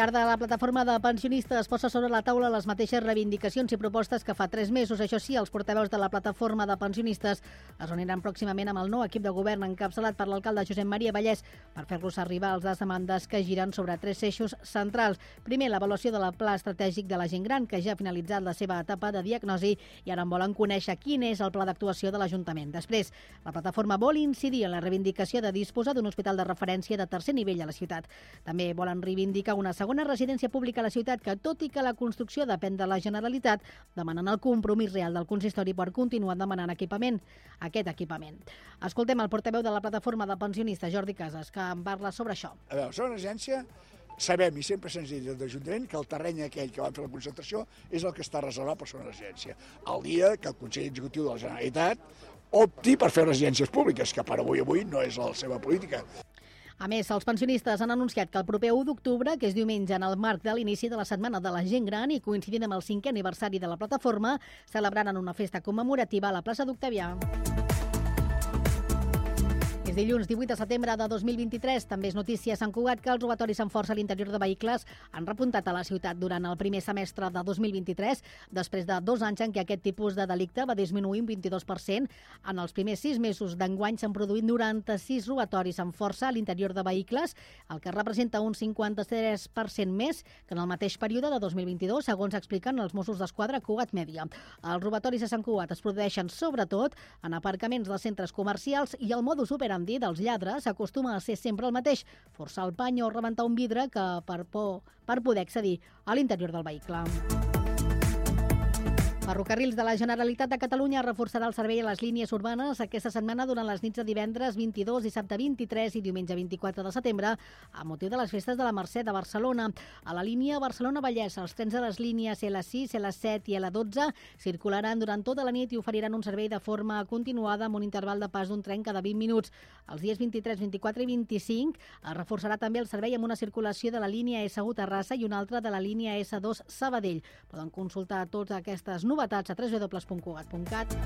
tarda, la plataforma de pensionistes posa sobre la taula les mateixes reivindicacions i propostes que fa tres mesos. Això sí, els portaveus de la plataforma de pensionistes es reuniran pròximament amb el nou equip de govern encapçalat per l'alcalde Josep Maria Vallès per fer-los arribar els demandes que giren sobre tres eixos centrals. Primer, l'avaluació del pla estratègic de la gent gran, que ja ha finalitzat la seva etapa de diagnosi i ara en volen conèixer quin és el pla d'actuació de l'Ajuntament. Després, la plataforma vol incidir en la reivindicació de disposar d'un hospital de referència de tercer nivell a la ciutat. També volen reivindicar una segona residència pública a la ciutat que, tot i que la construcció depèn de la Generalitat, demanen el compromís real del consistori per continuar demanant equipament, aquest equipament. Escoltem el portaveu de la plataforma de pensionistes, Jordi Casas, que en parla sobre això. A veure, segona agència, sabem i sempre se'ns dit des de l'Ajuntament que el terreny aquell que van fer la concentració és el que està reservat per segona residència. El dia que el Consell Executiu de la Generalitat opti per fer residències públiques, que per avui avui no és la seva política. A més, els pensionistes han anunciat que el proper 1 d'octubre, que és diumenge en el marc de l'inici de la Setmana de la Gent Gran i coincidint amb el cinquè aniversari de la plataforma, celebraran una festa commemorativa a la plaça d'Octavià. És dilluns 18 de setembre de 2023. També és notícia a Sant Cugat que els robatoris amb força a l'interior de vehicles han repuntat a la ciutat durant el primer semestre de 2023, després de dos anys en què aquest tipus de delicte va disminuir un 22%. En els primers sis mesos d'enguany s'han produït 96 robatoris amb força a l'interior de vehicles, el que representa un 53% més que en el mateix període de 2022, segons expliquen els Mossos d'Esquadra Cugat Mèdia. Els robatoris a Sant Cugat es produeixen sobretot en aparcaments de centres comercials i el modus operandi dir, dels lladres acostuma a ser sempre el mateix, forçar el pany o rebentar un vidre que per por per poder accedir a l'interior del vehicle. Ferrocarrils de la Generalitat de Catalunya reforçarà el servei a les línies urbanes aquesta setmana durant les nits de divendres 22, dissabte 23 i diumenge 24 de setembre a motiu de les festes de la Mercè de Barcelona. A la línia Barcelona-Vallès, els trens de les línies L6, L7 i L12 circularan durant tota la nit i oferiran un servei de forma continuada amb un interval de pas d'un tren cada 20 minuts. Els dies 23, 24 i 25 es reforçarà també el servei amb una circulació de la línia S1 Terrassa i una altra de la línia S2 Sabadell. Poden consultar totes aquestes novetats novetats a www.cugat.cat.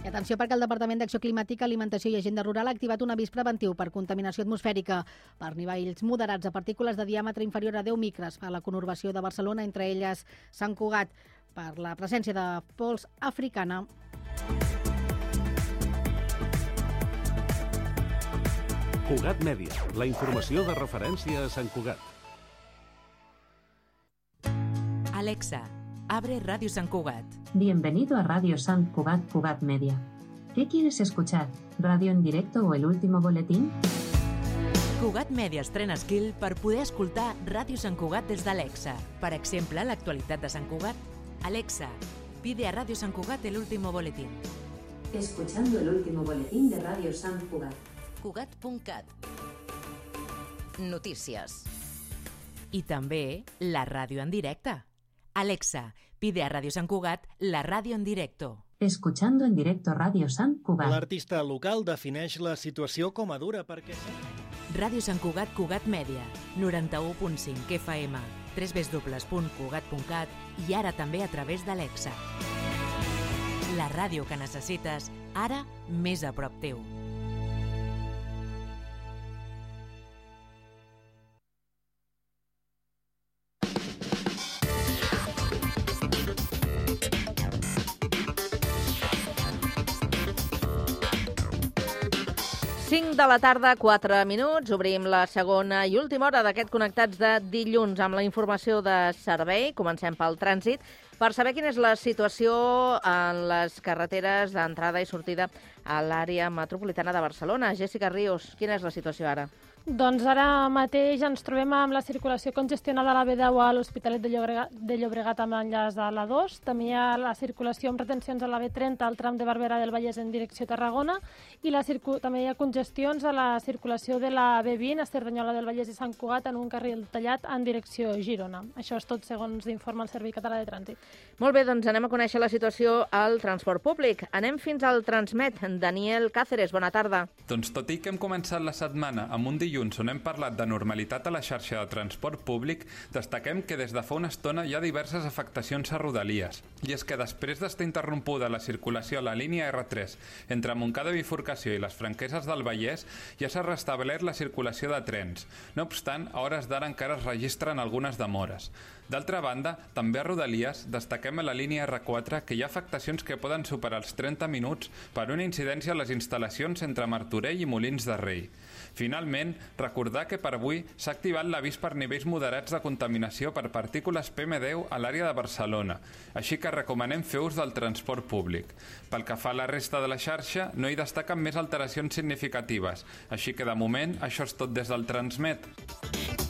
I atenció perquè el Departament d'Acció Climàtica, Alimentació i Agenda Rural ha activat un avís preventiu per contaminació atmosfèrica per nivells moderats de partícules de diàmetre inferior a 10 micres a la conurbació de Barcelona, entre elles Sant Cugat, per la presència de pols africana. Cugat Mèdia, la informació de referència a Sant Cugat. Alexa, abre Radio San Cugat. Bienvenido a Radio San Cugat Cugat Media. ¿Qué quieres escuchar? ¿Radio en directo o el último boletín? Cugat Media estrena skill per poder escoltar Ràdio Sant Cugat des d'Alexa. Per exemple, l'actualitat de Sant Cugat. Alexa, pide a Radio San Cugat el último boletín. Escuchando el último boletín de Radio San Cugat. Cugat.cat Notícies. I també la ràdio en directe. Alexa, pide a Radio San Cugat la ràdio en directo. Escuchando en directo Radio San Cugat. L'artista local defineix la situació com a dura perquè... Ràdio Sant Cugat Cugat Mèdia, 91.5 FM, www.cugat.cat i ara també a través d'Alexa. La ràdio que necessites, ara més a prop teu. De la tarda, 4 minuts. Obrim la segona i última hora d'aquest Connectats de dilluns amb la informació de servei. Comencem pel trànsit per saber quina és la situació en les carreteres d'entrada i sortida a l'àrea metropolitana de Barcelona. Jessica Ríos, quina és la situació ara? Doncs ara mateix ens trobem amb la circulació congestionada a la B10 a l'Hospitalet de Llobregat, de Llobregat amb enllaç a la 2. També hi ha la circulació amb retencions a la B30 al tram de Barberà del Vallès en direcció a Tarragona i la també hi ha congestions a la circulació de la B20 a Cerdanyola del Vallès i Sant Cugat en un carril tallat en direcció a Girona. Això és tot segons informa el Servei Català de Trànsit. Molt bé, doncs anem a conèixer la situació al transport públic. Anem fins al Transmet. Daniel Cáceres, bona tarda. Doncs tot i que hem començat la setmana amb un dilluns on hem parlat de normalitat a la xarxa de transport públic, destaquem que des de fa una estona hi ha diverses afectacions a Rodalies. I és que després d'estar interrompuda la circulació a la línia R3 entre Montcada Bifurcació i les Franqueses del Vallès, ja s'ha restablert la circulació de trens. No obstant, a hores d'ara encara es registren algunes demores. D'altra banda, també a Rodalies destaquem a la línia R4 que hi ha afectacions que poden superar els 30 minuts per una incidència a les instal·lacions entre Martorell i Molins de Rei. Finalment, recordar que per avui s'ha activat l'avís per nivells moderats de contaminació per partícules PM10 a l'àrea de Barcelona, així que recomanem fer ús del transport públic. Pel que fa a la resta de la xarxa, no hi destaquen més alteracions significatives, així que de moment això és tot des del Transmet.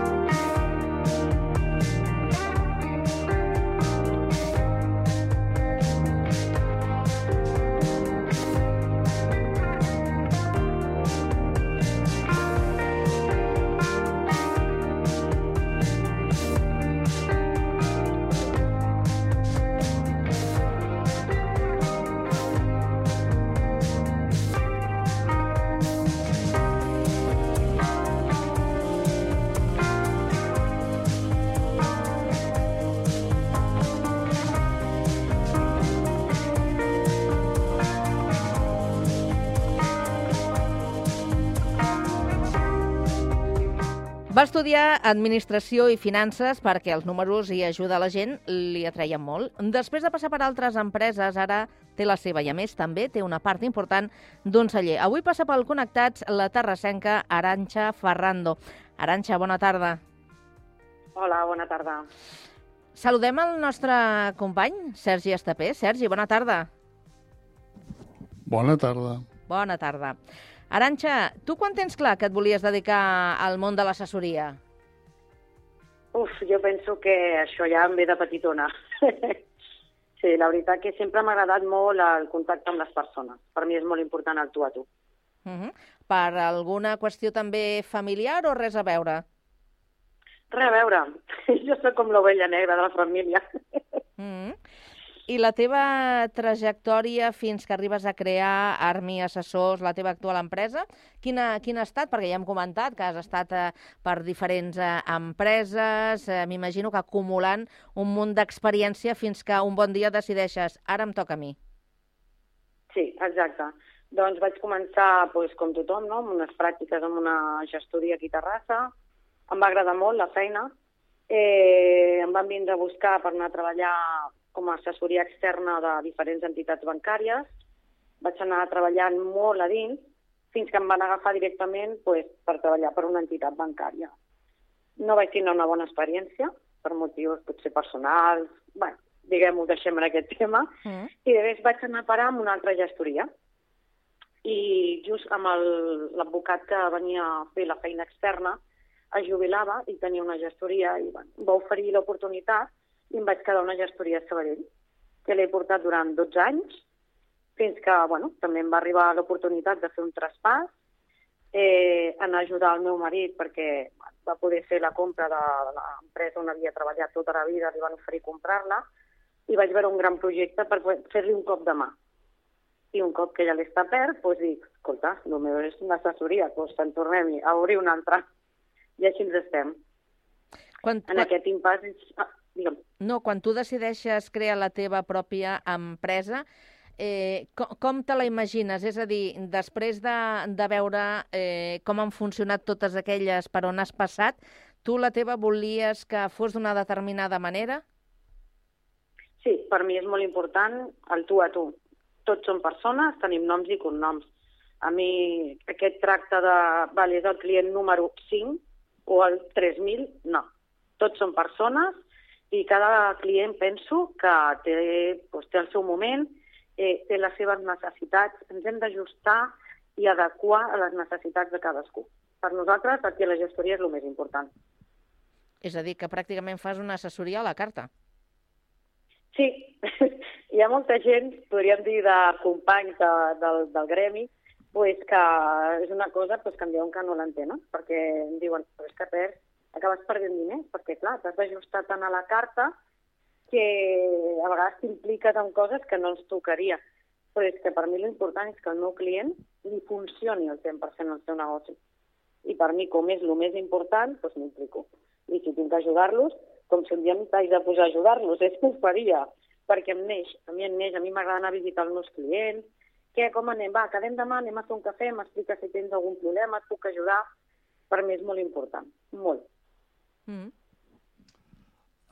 Estudiar Administració i Finances perquè els números i ajuda a la gent li atreien molt. Després de passar per altres empreses, ara té la seva i, a més, també té una part important d'un celler. Avui passa pel Connectats la terrassenca Aranxa Ferrando. Aranxa, bona tarda. Hola, bona tarda. Saludem el nostre company, Sergi Estapé. Sergi, bona tarda. Bona tarda. Bona tarda. Aranxa, tu quan tens clar que et volies dedicar al món de l'assessoria? Uf, jo penso que això ja em ve de petitona. sí, la veritat que sempre m'ha agradat molt el contacte amb les persones. Per mi és molt important el tu a tu. Uh -huh. Per alguna qüestió també familiar o res a veure? Res a veure. Jo sóc com l'ovella negra de la família. Uh -huh. I la teva trajectòria fins que arribes a crear Armi Assessors, la teva actual empresa, quina, quina ha estat? Perquè ja hem comentat que has estat eh, per diferents eh, empreses, eh, m'imagino que acumulant un munt d'experiència fins que un bon dia decideixes, ara em toca a mi. Sí, exacte. Doncs vaig començar, doncs, com tothom, no? amb unes pràctiques amb una gestoria aquí a Terrassa. Em va agradar molt la feina. Eh, em van vindre a buscar per anar a treballar com a assessoria externa de diferents entitats bancàries. Vaig anar treballant molt a dins fins que em van agafar directament pues, per treballar per una entitat bancària. No vaig tenir una bona experiència, per motius potser personals, bueno, diguem-ho, deixem en aquest tema, mm. i després vaig anar a parar amb una altra gestoria. I just amb l'advocat que venia a fer la feina externa, es jubilava i tenia una gestoria i bueno, va oferir l'oportunitat i em vaig quedar una gestoria a Sabadell, que l'he portat durant 12 anys, fins que bueno, també em va arribar l'oportunitat de fer un traspàs, eh, en ajudar el meu marit perquè va poder fer la compra de, l'empresa on havia treballat tota la vida, li van oferir comprar-la, i vaig veure un gran projecte per fer-li un cop de mà. I un cop que ja l'està perd, doncs dic, escolta, el meu és una assessoria, doncs en tornem a obrir una altra. I així ens estem. Quan, en quan... aquest impàs... Ah, digue'm. No, quan tu decideixes crear la teva pròpia empresa, eh, com, com te la imagines? És a dir, després de, de veure eh, com han funcionat totes aquelles per on has passat, tu la teva volies que fos d'una determinada manera? Sí, per mi és molt important el tu a tu. tots són persones, tenim noms i cognoms. A mi aquest tracte de, vale, és el client número 5 o el 3.000, no. Tots són persones i cada client penso que té, doncs, té el seu moment, eh, té les seves necessitats, ens hem d'ajustar i adequar a les necessitats de cadascú. Per nosaltres, aquí la gestoria és el més important. És a dir, que pràcticament fas una assessoria a la carta. Sí, hi ha molta gent, podríem dir, de companys de, del, del gremi, pues que és una cosa pues, que em diuen que no l'entenen, perquè em diuen, però és que perds, acabes perdent diners, perquè clar, t'has d'ajustar tant a la carta que a vegades t'impliques en coses que no ens tocaria. Però és que per mi l'important és que el meu client li funcioni el 100% el seu negoci. I per mi, com és el més important, doncs m'implico. I si tinc que ajudar-los, com si un dia m'haig de posar a ajudar-los, és que ho faria, perquè em neix, a mi em neix, a mi m'agrada anar a visitar els meus clients, què, com anem? Va, quedem demà, anem a fer un cafè, m'explica si tens algun problema, et puc ajudar. Per mi és molt important, molt. Mm.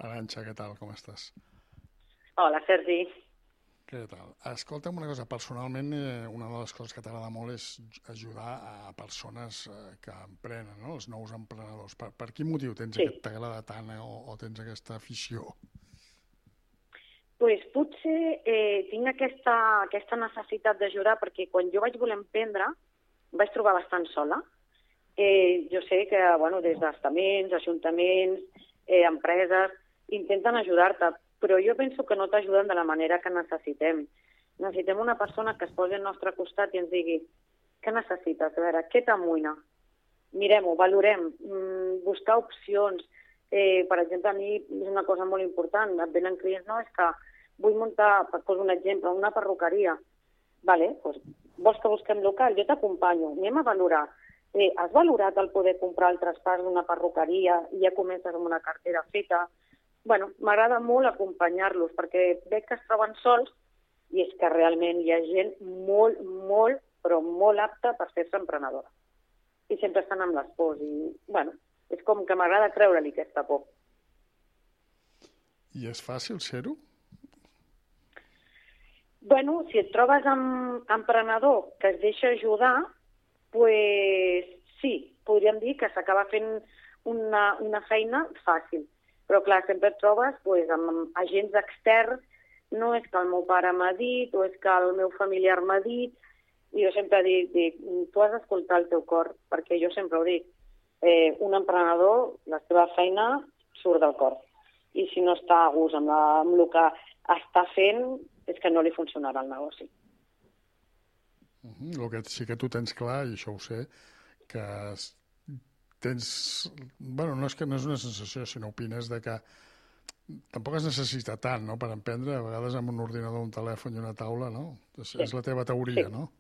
Aranxa, què tal, com estàs? Hola, Sergi. Què tal? Escolta'm una cosa, personalment eh, una de les coses que t'agrada molt és ajudar a persones eh, que emprenen, no? els nous emprenedors. Per, per quin motiu tens Sí. aquest t'agrada tant eh, o, o tens aquesta afició? pues potser eh, tinc aquesta, aquesta necessitat d'ajudar perquè quan jo vaig voler emprendre em vaig trobar bastant sola. Eh, jo sé que bueno, des d'estaments, ajuntaments, eh, empreses, intenten ajudar-te, però jo penso que no t'ajuden de la manera que necessitem. Necessitem una persona que es posi al nostre costat i ens digui què necessites, a veure, què t'amoïna? Mirem-ho, valorem, mm, buscar opcions. Eh, per exemple, a mi és una cosa molt important, et venen clients, no, és que vull muntar, per posar un exemple, una perruqueria. Vale, doncs, vols que busquem local? Jo t'acompanyo, anem a valorar. Eh, has valorat el poder comprar el traspàs d'una perruqueria i ja comences amb una cartera feta? bueno, m'agrada molt acompanyar-los perquè veig que es troben sols i és que realment hi ha gent molt, molt, però molt apta per fer-se emprenedora. I sempre estan amb les pors i, bueno, és com que m'agrada treure-li aquesta por. I és fàcil ser-ho? Bueno, si et trobes amb emprenedor que es deixa ajudar, pues sí, podríem dir que s'acaba fent una, una feina fàcil. Però clar, sempre et trobes pues, amb agents externs, no és que el meu pare m'ha dit o és que el meu familiar m'ha dit, i jo sempre dic, dic, tu has d'escoltar el teu cor, perquè jo sempre ho dic, eh, un emprenedor, la seva feina surt del cor. I si no està a gust amb, la, amb el que està fent, és que no li funcionarà el negoci. Uh -huh. El que sí que tu tens clar, i això ho sé, que tens... bueno, no és que no és una sensació, sinó opines de que tampoc es necessita tant, no?, per emprendre, a vegades amb un ordinador, un telèfon i una taula, no? És, Sí. és la teva teoria, Sí. no?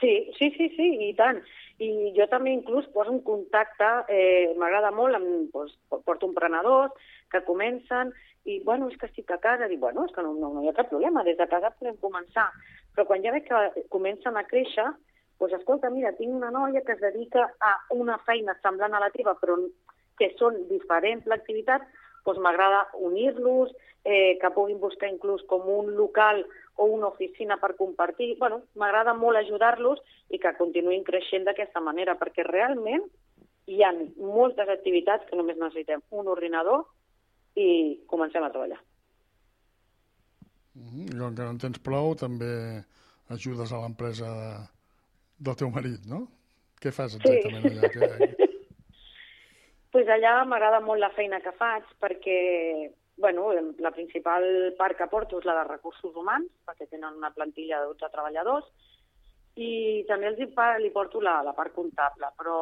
Sí, sí, sí, sí, i tant. I jo també inclús poso en contacte, eh, m'agrada molt, amb, doncs, porto emprenedors que comencen i, bueno, és que estic a casa, dic, bueno, és que no, no, no hi ha cap problema, des de casa podem començar. Però quan ja veig que comencen a créixer, doncs, escolta, mira, tinc una noia que es dedica a una feina semblant a la teva, però que són diferents l'activitat, doncs m'agrada unir-los, eh, que puguin buscar inclús com un local o una oficina per compartir. bueno, m'agrada molt ajudar-los i que continuïn creixent d'aquesta manera, perquè realment hi ha moltes activitats que només necessitem un ordinador i comencem a treballar. Uh -huh. I com que no en tens prou, també ajudes a l'empresa de, del teu marit, no? Què fas exactament Sí. allà? Que, pues allà m'agrada molt la feina que faig perquè bueno, la principal part que porto és la de recursos humans, perquè tenen una plantilla de 12 treballadors, i també els hi, li porto la, la part comptable, però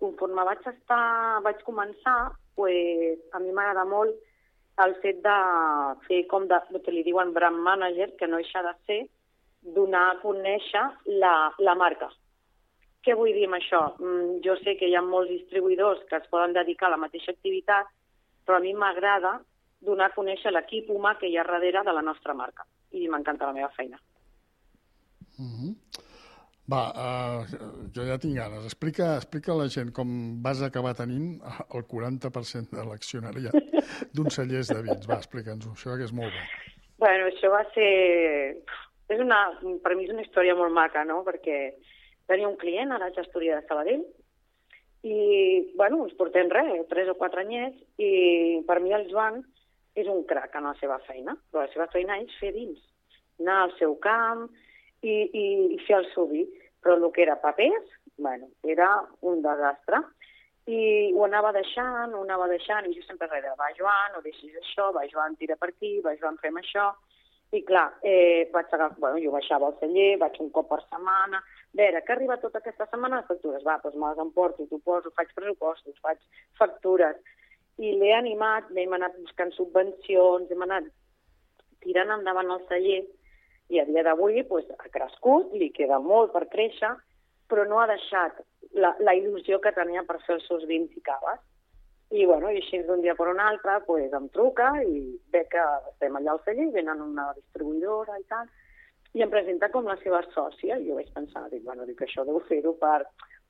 conforme vaig estar, vaig començar, pues, a mi m'agrada molt el fet de fer com de, que li diuen brand manager, que no deixa de ser donar a conèixer la, la marca. Què vull dir amb això? Mm, jo sé que hi ha molts distribuïdors que es poden dedicar a la mateixa activitat, però a mi m'agrada donar a conèixer l'equip humà que hi ha darrere de la nostra marca. I m'encanta la meva feina. uh -huh. Va, uh, jo ja tinc ganes. Explica, explica a la gent com vas acabar tenint el 40% de l'accionariat d'un cellers de vins. Va, explica'ns-ho, això que és molt bo. Bueno, això va ser... és una, per mi és una història molt maca, no?, perquè tenia un client a la gestoria de Sabadell i, bueno, ens portem res, tres o quatre anyets, i per mi el Joan és un crac en la seva feina, però la seva feina és fer dins, anar al seu camp i, i, i fer el seu vi. Però el que era papers, bueno, era un desastre. I ho anava deixant, ho anava deixant, i jo sempre reia, va Joan, no deixis això, va Joan, tira per aquí, va Joan, fem això. I clar, eh, vaig agafar, bueno, jo baixava al celler, vaig un cop per setmana, a veure, que arriba tota aquesta setmana de factures, va, doncs me les emporto, t'ho poso, faig pressupostos, faig factures, i l'he animat, hem anat buscant subvencions, hem anat tirant endavant el celler, i a dia d'avui pues, ha crescut, li queda molt per créixer, però no ha deixat la, la il·lusió que tenia per fer els seus vins i caves. I, bueno, i així d'un dia per un altre pues, em truca i ve que estem allà al celler, venen una distribuïdora i tal, i em presenta com la seva sòcia. I jo vaig pensar, dic, bueno, dic, això deu fer-ho per,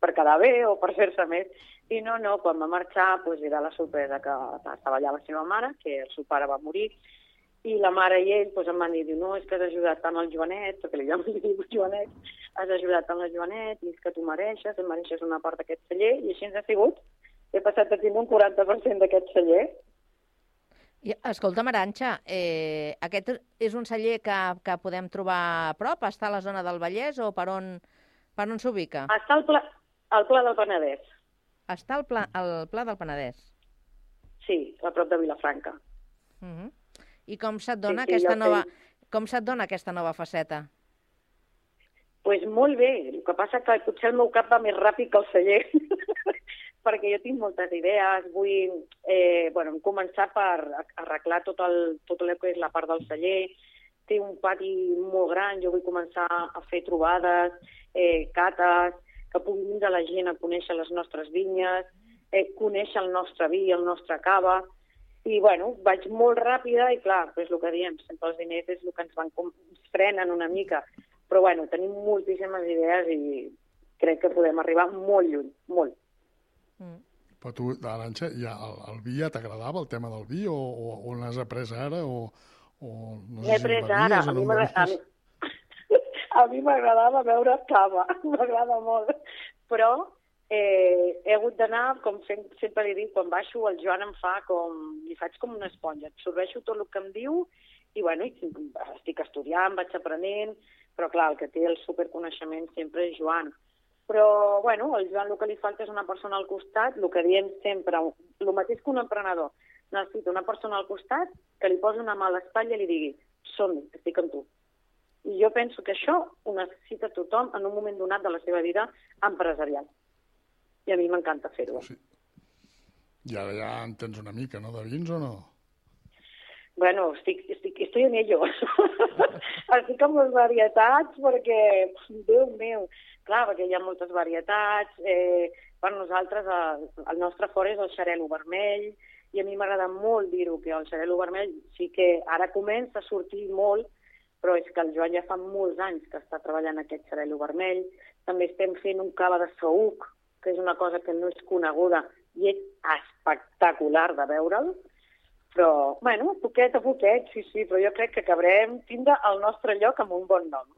per quedar bé o per fer-se més. I no, no, quan va marxar pues, era la sorpresa que estava allà la seva mare, que el seu pare va morir, i la mare i ell pues, em van dir, no, és que has ajudat tant el Joanet, perquè li vam dir Joanet, has ajudat tant el Joanet, i és que tu mereixes, em mereixes una part d'aquest celler, i així ens ha sigut. He passat a tenir un 40% d'aquest celler. I, escolta, Maranxa, eh, aquest és un celler que, que podem trobar a prop? Està a la zona del Vallès o per on, per on s'ubica? Està al pla, al pla del Penedès. Està al pla, al pla del Penedès? Sí, a prop de Vilafranca. Uh -huh. I com se't dona, Sí, sí, aquesta nova, sé. com se't dona aquesta nova faceta? pues molt bé, el que passa que potser el meu cap va més ràpid que el celler, perquè jo tinc moltes idees, vull eh, bueno, començar per arreglar tot el, tot el que és la part del celler, té un pati molt gran, jo vull començar a fer trobades, eh, cates, que pugui vindre la gent a conèixer les nostres vinyes, eh, conèixer el nostre vi, el nostre cava, i bueno, vaig molt ràpida i clar, és el que diem, sempre els diners és el que ens van com... ens frenen una mica, però bueno, tenim moltíssimes idees i crec que podem arribar molt lluny, molt. Però tu, Arantxa, ja, el, el vi ja t'agradava, el tema del vi, o, o, o n'has après ara, o, o no L'he sé si pres en ara, a mi en m'agra- a mi- a mi m'agradava beure cava, m'agrada molt, però eh, he hagut d'anar, com sempre li dic, quan baixo el Joan em fa com, li faig com una esponja, absorbeixo tot el que em diu i bueno, estic estudiant, vaig aprenent, però clar, el que té el superconeixement sempre és Joan. Però, bueno, el Joan el que li falta és una persona al costat, el que diem sempre, el mateix que un emprenedor, necessita una persona al costat que li posi una mà a l'espatlla i li digui som estic amb tu. I jo penso que això ho necessita tothom en un moment donat de la seva vida empresarial. I a mi m'encanta fer-ho. Sí. I ara ja en tens una mica, no, de vins o no? Bueno, estic, estic, estoy en ello. estic amb les varietats perquè, Déu meu, clar, perquè hi ha moltes varietats. Eh, per nosaltres el, el nostre fort és el xarel·lo vermell i a mi m'agrada molt dir-ho, que el xarel·lo vermell sí que ara comença a sortir molt, però és que el Joan ja fa molts anys que està treballant aquest xarel·lo vermell. També estem fent un cava de saúc, que és una cosa que no és coneguda i és espectacular de veure'l. Però, bueno, poquet a poquet, sí, sí, però jo crec que acabarem tindre el nostre lloc amb un bon nom.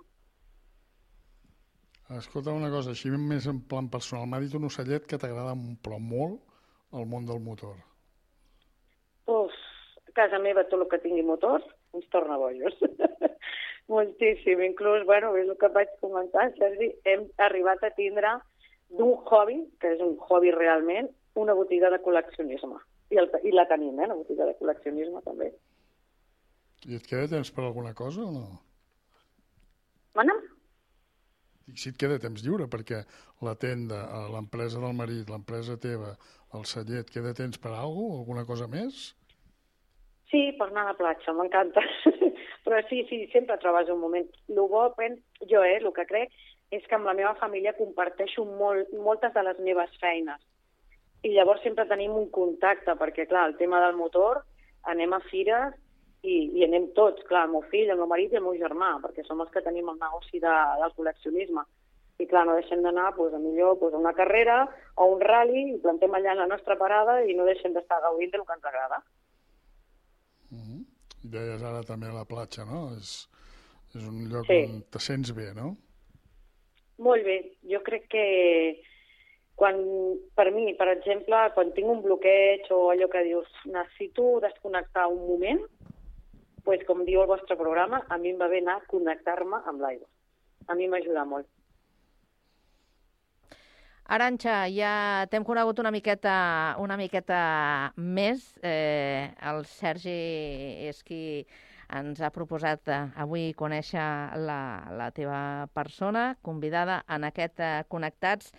Escolta una cosa, així més en plan personal, m'ha dit un ocellet que t'agrada però molt el món del motor. Uf, a casa meva tot el que tingui motor ens torna bojos. Moltíssim. Inclús, bueno, és el que vaig comentar, Sergi, hem arribat a tindre d'un hobby, que és un hobby realment, una botiga de col·leccionisme. I, el, I la tenim, eh, la botiga de col·leccionisme també. I et queda temps per alguna cosa o no? Mana? Dic, si et queda temps lliure, perquè la tenda, eh, l'empresa del marit, l'empresa teva, el celler, et queda temps per alguna alguna cosa més? Sí, per anar a la platja, m'encanta. Però sí, sí, sempre trobes un moment. El bo, jo, eh, el que crec, és que amb la meva família comparteixo molt, moltes de les meves feines. I llavors sempre tenim un contacte, perquè, clar, el tema del motor, anem a fires i, i anem tots, clar, el meu fill, el meu marit i el meu germà, perquè som els que tenim el negoci de, del col·leccionisme. I clar, no deixem d'anar pues, a millor pues, a una carrera o un rally i plantem allà la nostra parada i no deixem d'estar gaudint del que ens agrada. I deies ara també la platja, no? És, És un lloc Sí. on te sents bé, no? Molt bé. Jo crec que quan, per mi, per exemple, quan tinc un bloqueig o allò que dius necessito desconnectar un moment, pues, com diu el vostre programa, a mi em va bé anar a connectar-me amb l'aigua. A mi m'ajuda molt. Aranxa, ja t'hem conegut una miqueta, una miqueta més. Eh, el Sergi és qui ens ha proposat eh, avui conèixer la, la teva persona, convidada en aquest eh, Connectats,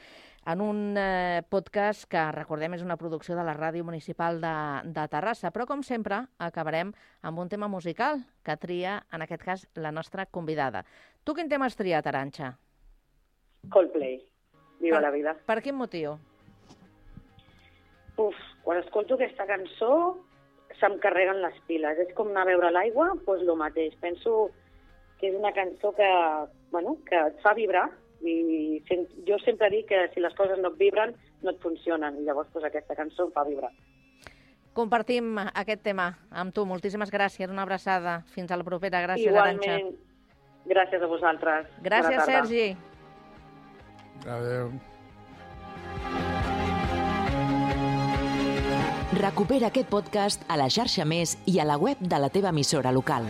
en un eh, podcast que, recordem, és una producció de la Ràdio Municipal de, de Terrassa. Però, com sempre, acabarem amb un tema musical que tria, en aquest cas, la nostra convidada. Tu quin tema has triat, Aranxa? Coldplay. Viva Per- la vida. Per quin motiu? Uf, quan escolto aquesta cançó se'm carreguen les piles. És com anar a veure l'aigua, doncs el mateix. Penso que és una cançó que, bueno, que et fa vibrar i sen- jo sempre dic que si les coses no et vibren, no et funcionen. I llavors doncs, aquesta cançó em fa vibrar. Compartim aquest tema amb tu. Moltíssimes gràcies, una abraçada. Fins a la propera. Gràcies, Aranxa. Igualment, gràcies a vosaltres. Gràcies. Sergi. Adéu. Recupera aquest podcast a la xarxa Més i a la web de la teva emissora local.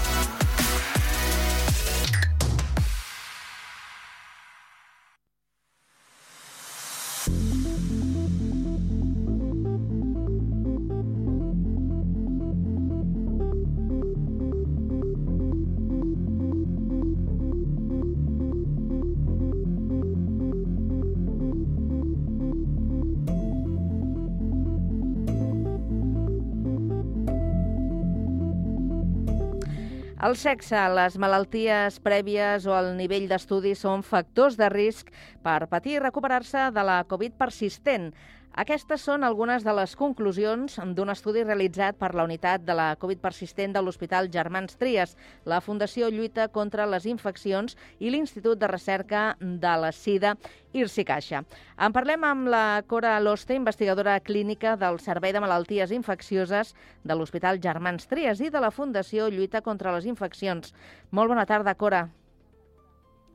El sexe, les malalties prèvies o el nivell d'estudi són factors de risc per patir i recuperar-se de la Covid persistent. Aquestes són algunes de les conclusions d'un estudi realitzat per la unitat de la Covid persistent de l'Hospital Germans Trias, la Fundació Lluita contra les Infeccions i l'Institut de Recerca de la SIDA, IRSI Caixa. En parlem amb la Cora Loste, investigadora clínica del Servei de Malalties Infeccioses de l'Hospital Germans Trias i de la Fundació Lluita contra les Infeccions. Molt bona tarda, Cora.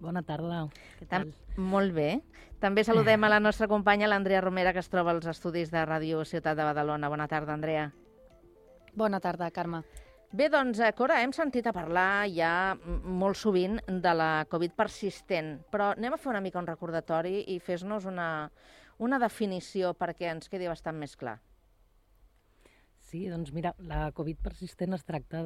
Bona tarda. Què tal? Molt bé. També saludem a la nostra companya, l'Andrea Romera, que es troba als estudis de Ràdio Ciutat de Badalona. Bona tarda, Andrea. Bona tarda, Carme. Bé, doncs, eh, Cora, hem sentit a parlar ja molt sovint de la Covid persistent, però anem a fer una mica un recordatori i fes-nos una, una definició perquè ens quedi bastant més clar. Sí, doncs mira, la Covid persistent es tracta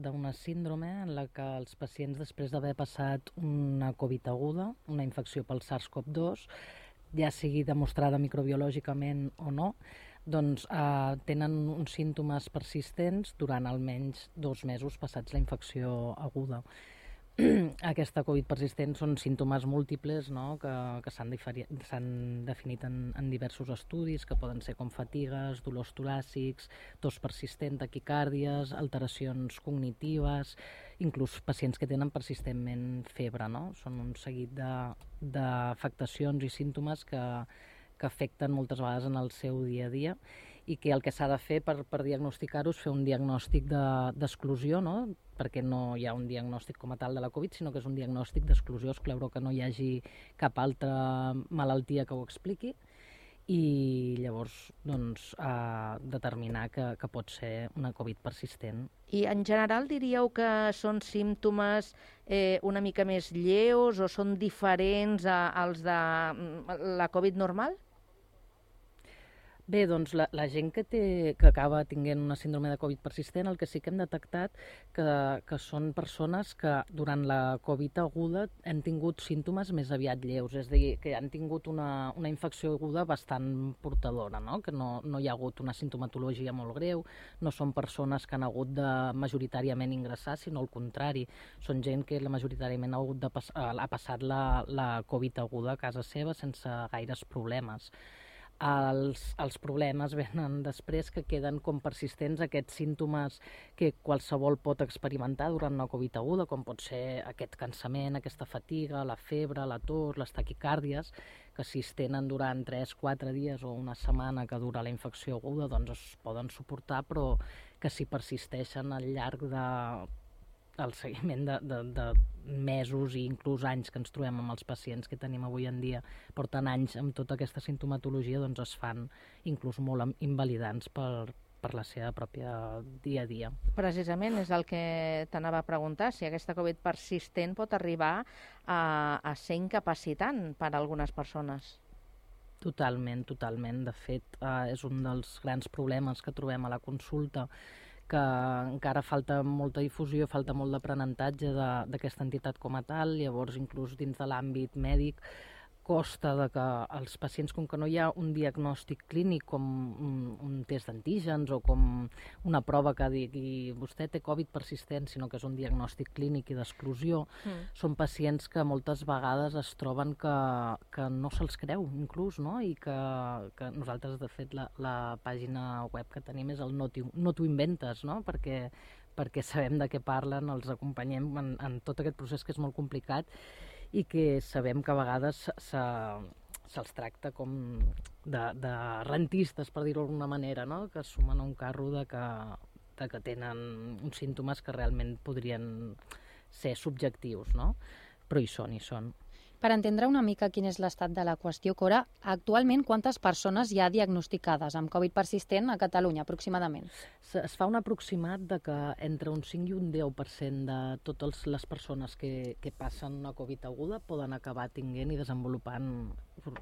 d'una síndrome en la que els pacients, després d'haver passat una Covid aguda, una infecció pel SARS-CoV-2, ja sigui demostrada microbiològicament o no, doncs eh, tenen uns símptomes persistents durant almenys dos mesos passats la infecció aguda. Aquesta Covid persistent són símptomes múltiples no? que, que s'han definit en, en diversos estudis, que poden ser com fatigues, dolors toràcics, tos persistent, taquicàrdies, alteracions cognitives, inclús pacients que tenen persistentment febre. No? Són un seguit d'afectacions i símptomes que, que afecten moltes vegades en el seu dia a dia i que el que s'ha de fer per, per diagnosticar-ho és fer un diagnòstic de- d'exclusió, de, no? perquè no hi ha un diagnòstic com a tal de la Covid, sinó que és un diagnòstic d'exclusió, excloure que no hi hagi cap altra malaltia que ho expliqui, i llavors doncs, eh, determinar que, que pot ser una Covid persistent. I en general diríeu que són símptomes eh, una mica més lleus o són diferents a, als de mm, la Covid normal? Bé, doncs la, la gent que, té, que acaba tinguent una síndrome de Covid persistent, el que sí que hem detectat que, que són persones que durant la Covid aguda han tingut símptomes més aviat lleus, és a dir, que han tingut una, una infecció aguda bastant portadora, no? que no, no hi ha hagut una sintomatologia molt greu, no són persones que han hagut de majoritàriament ingressar, sinó al contrari, són gent que la majoritàriament ha, hagut de pas, ha passat la, la Covid aguda a casa seva sense gaires problemes els, els problemes venen després que queden com persistents aquests símptomes que qualsevol pot experimentar durant una Covid aguda, com pot ser aquest cansament, aquesta fatiga, la febre, la tos, les taquicàrdies, que si es tenen durant 3-4 dies o una setmana que dura la infecció aguda, doncs es poden suportar, però que si persisteixen al llarg de el seguiment de, de, de mesos i inclús anys que ens trobem amb els pacients que tenim avui en dia, porten anys amb tota aquesta sintomatologia, doncs es fan inclús molt invalidants per, per la seva pròpia dia a dia. Precisament és el que t'anava a preguntar, si aquesta Covid persistent pot arribar a, a ser incapacitant per a algunes persones. Totalment, totalment. De fet, eh, és un dels grans problemes que trobem a la consulta que encara falta molta difusió, falta molt d'aprenentatge d'aquesta entitat com a tal, llavors inclús dins de l'àmbit mèdic costa de que els pacients, com que no hi ha un diagnòstic clínic com un, un test d'antígens o com una prova que digui vostè té Covid persistent, sinó que és un diagnòstic clínic i d'exclusió, mm. són pacients que moltes vegades es troben que, que no se'ls creu, inclús, no? i que, que nosaltres, de fet, la, la pàgina web que tenim és el No t'ho no inventes, no? perquè perquè sabem de què parlen, els acompanyem en, en tot aquest procés que és molt complicat i que sabem que a vegades se'ls tracta com de, de rentistes, per dir-ho d'alguna manera, no? que sumen a un carro de que, de que tenen uns símptomes que realment podrien ser subjectius, no? però hi són, hi són. Per entendre una mica quin és l'estat de la qüestió, Cora, actualment quantes persones hi ha diagnosticades amb Covid persistent a Catalunya, aproximadament? Es fa un aproximat de que entre un 5 i un 10% de totes les persones que, que passen una Covid aguda poden acabar tinguent i desenvolupant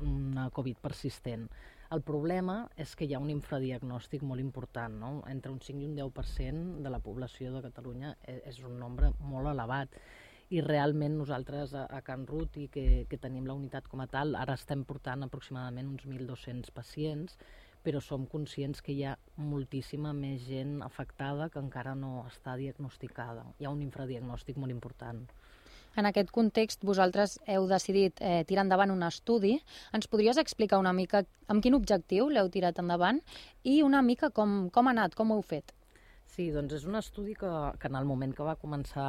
una Covid persistent. El problema és que hi ha un infradiagnòstic molt important, no? Entre un 5 i un 10% de la població de Catalunya e, és un nombre molt elevat i realment nosaltres a, a Can Rut i que, que tenim la unitat com a tal, ara estem portant aproximadament uns 1.200 pacients, però som conscients que hi ha moltíssima més gent afectada que encara no està diagnosticada. Hi ha un infradiagnòstic molt important. En aquest context, vosaltres heu decidit eh, tirar endavant un estudi. Ens podries explicar una mica amb quin objectiu l'heu tirat endavant i una mica com, com ha anat, com ho heu fet? Sí, doncs és un estudi que, que en el moment que va començar,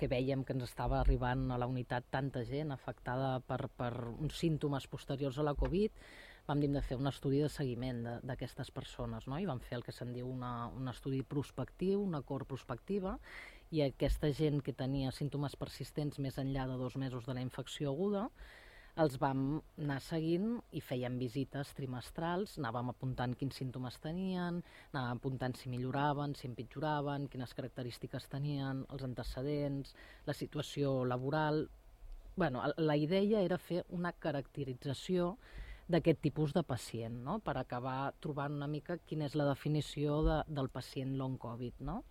que vèiem que ens estava arribant a la unitat tanta gent afectada per, per uns símptomes posteriors a la Covid, vam dir de fer un estudi de seguiment d'aquestes persones, no? i vam fer el que se'n diu una, un estudi prospectiu, una cor prospectiva, i aquesta gent que tenia símptomes persistents més enllà de dos mesos de la infecció aguda, els vam anar seguint i fèiem visites trimestrals, anàvem apuntant quins símptomes tenien, anàvem apuntant si milloraven, si empitjoraven, quines característiques tenien, els antecedents, la situació laboral... bueno, la idea era fer una caracterització d'aquest tipus de pacient, no? per acabar trobant una mica quina és la definició de, del pacient long Covid. No?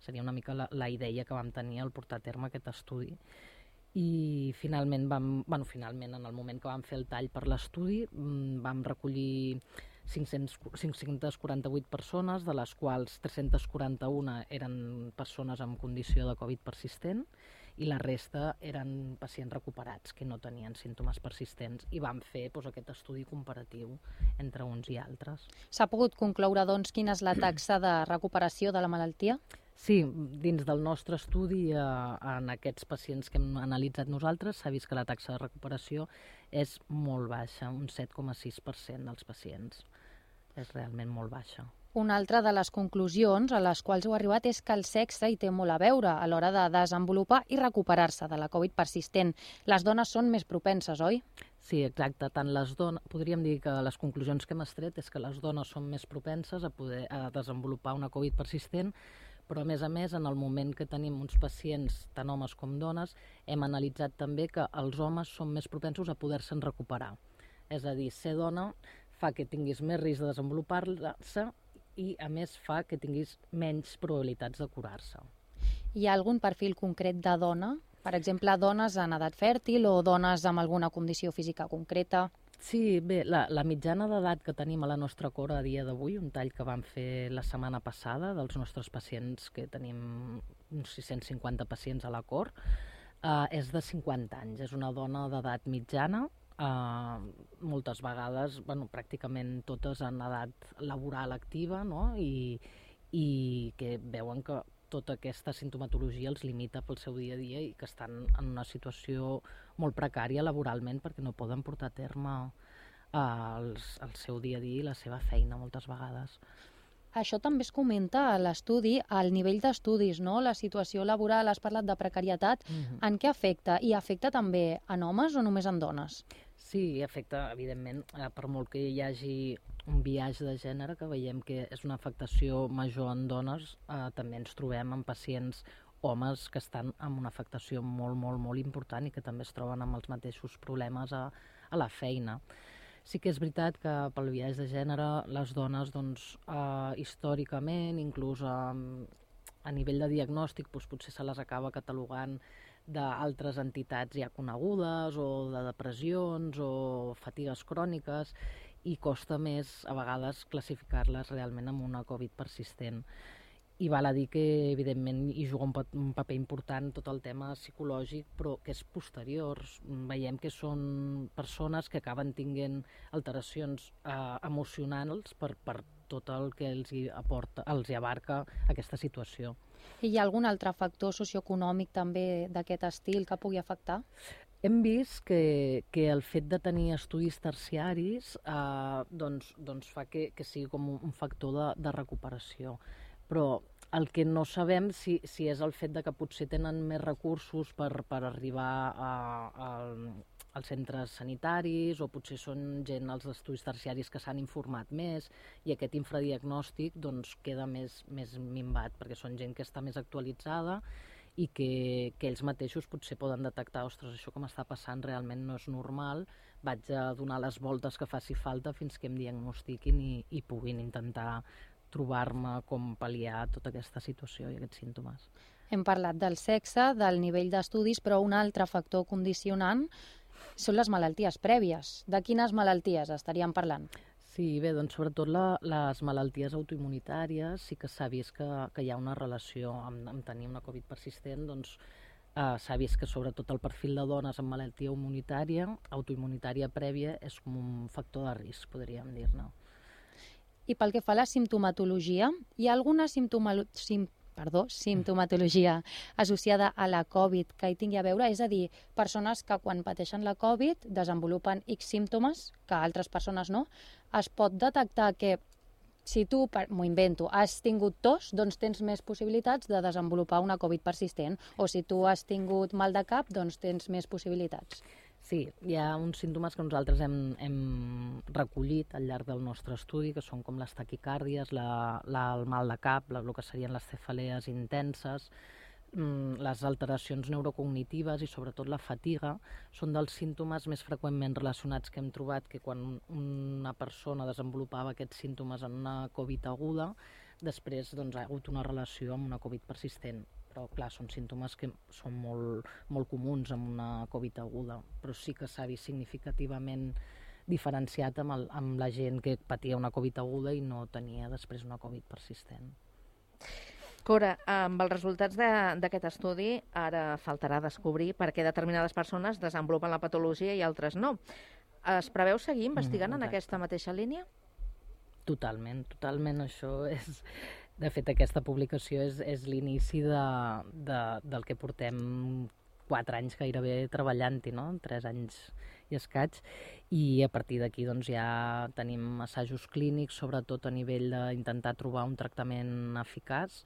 Seria una mica la, la idea que vam tenir al portar a terme aquest estudi i finalment vam, bueno, finalment en el moment que vam fer el tall per l'estudi mm, vam recollir 500, 548 persones, de les quals 341 eren persones amb condició de Covid persistent i la resta eren pacients recuperats que no tenien símptomes persistents i vam fer doncs, aquest estudi comparatiu entre uns i altres. S'ha pogut concloure doncs quina és la taxa de recuperació de la malaltia? Sí, dins del nostre estudi eh, en aquests pacients que hem analitzat nosaltres s'ha vist que la taxa de recuperació és molt baixa, un 7,6% dels pacients. És realment molt baixa. Una altra de les conclusions a les quals heu arribat és que el sexe hi té molt a veure a l'hora de desenvolupar i recuperar-se de la Covid persistent. Les dones són més propenses, oi? Sí, exacte. Tant les dones... Podríem dir que les conclusions que hem estret és que les dones són més propenses a poder a desenvolupar una Covid persistent, però a més a més, en el moment que tenim uns pacients, tant homes com dones, hem analitzat també que els homes són més propensos a poder-se'n recuperar. És a dir, ser dona fa que tinguis més risc de desenvolupar-se i, a més, fa que tinguis menys probabilitats de curar-se. Hi ha algun perfil concret de dona? Per exemple, dones en edat fèrtil o dones amb alguna condició física concreta? Sí, bé, la, la mitjana d'edat que tenim a la nostra cor a dia d'avui, un tall que vam fer la setmana passada dels nostres pacients, que tenim uns 650 pacients a la cor, eh, és de 50 anys. És una dona d'edat mitjana, eh, moltes vegades, bueno, pràcticament totes en edat laboral activa, no? I, i que veuen que tota aquesta sintomatologia els limita pel seu dia a dia i que estan en una situació molt precària laboralment perquè no poden portar a terme eh, els, el seu dia a dia i la seva feina moltes vegades. Això també es comenta a l'estudi, al nivell d'estudis, no? La situació laboral, has parlat de precarietat, mm -hmm. en què afecta? I afecta també en homes o només en dones? Sí, afecta, evidentment, eh, per molt que hi hagi un viatge de gènere, que veiem que és una afectació major en dones, eh, també ens trobem amb pacients homes que estan amb una afectació molt, molt, molt important i que també es troben amb els mateixos problemes a, a la feina. Sí que és veritat que pel viatge de gènere les dones, doncs, eh, històricament, inclús eh, a nivell de diagnòstic, doncs, potser se les acaba catalogant d'altres entitats ja conegudes o de depressions o fatigues cròniques i costa més a vegades classificar-les realment amb una Covid persistent. I val a dir que, evidentment, hi juga un, un paper important tot el tema psicològic, però que és posterior. Veiem que són persones que acaben tinguent alteracions eh, emocionals per, per tot el que els hi aporta, els hi abarca aquesta situació. I hi ha algun altre factor socioeconòmic també d'aquest estil que pugui afectar? Hem vist que, que el fet de tenir estudis terciaris eh, doncs, doncs fa que, que sigui com un, un factor de, de recuperació. Però el que no sabem si, si és el fet de que potser tenen més recursos per, per arribar a, a, als centres sanitaris o potser són gent als estudis terciaris que s'han informat més i aquest infradiagnòstic doncs, queda més, més minvat perquè són gent que està més actualitzada i que, que ells mateixos potser poden detectar ostres, això que m'està passant realment no és normal, vaig a donar les voltes que faci falta fins que em diagnostiquin i, i puguin intentar trobar-me com pal·liar tota aquesta situació i aquests símptomes. Hem parlat del sexe, del nivell d'estudis, però un altre factor condicionant són les malalties prèvies. De quines malalties estaríem parlant? Sí, bé, doncs sobretot la, les malalties autoimmunitàries sí que s'ha vist que, que hi ha una relació amb, amb tenir una Covid persistent, doncs eh, s'ha vist que sobretot el perfil de dones amb malaltia immunitària, autoimmunitària prèvia, és com un factor de risc, podríem dir-ne. I pel que fa a la simptomatologia, hi ha alguna simptomalo- sim perdó, simptomatologia associada a la Covid que hi tingui a veure? És a dir, persones que quan pateixen la Covid desenvolupen X símptomes que altres persones no. Es pot detectar que si tu, m'ho invento, has tingut tos, doncs tens més possibilitats de desenvolupar una Covid persistent. O si tu has tingut mal de cap, doncs tens més possibilitats. Sí, hi ha uns símptomes que nosaltres hem, hem recollit al llarg del nostre estudi, que són com les taquicàrdies, la, la, el mal de cap, la, el que serien les cefalees intenses, mm, les alteracions neurocognitives i sobretot la fatiga són dels símptomes més freqüentment relacionats que hem trobat que quan una persona desenvolupava aquests símptomes en una Covid aguda, després doncs, ha hagut una relació amb una Covid persistent però clar, són símptomes que són molt, molt comuns amb una Covid aguda, però sí que s'ha vist significativament diferenciat amb, el, amb la gent que patia una Covid aguda i no tenia després una Covid persistent. Cora, amb els resultats d'aquest estudi, ara faltarà descobrir per què determinades persones desenvolupen la patologia i altres no. Es preveu seguir investigant en exacte. aquesta mateixa línia? Totalment, totalment. Això és... De fet, aquesta publicació és, és l'inici de, de, del que portem quatre anys gairebé treballant-hi, no? Tres anys i escaig, i a partir d'aquí doncs, ja tenim assajos clínics, sobretot a nivell d'intentar trobar un tractament eficaç,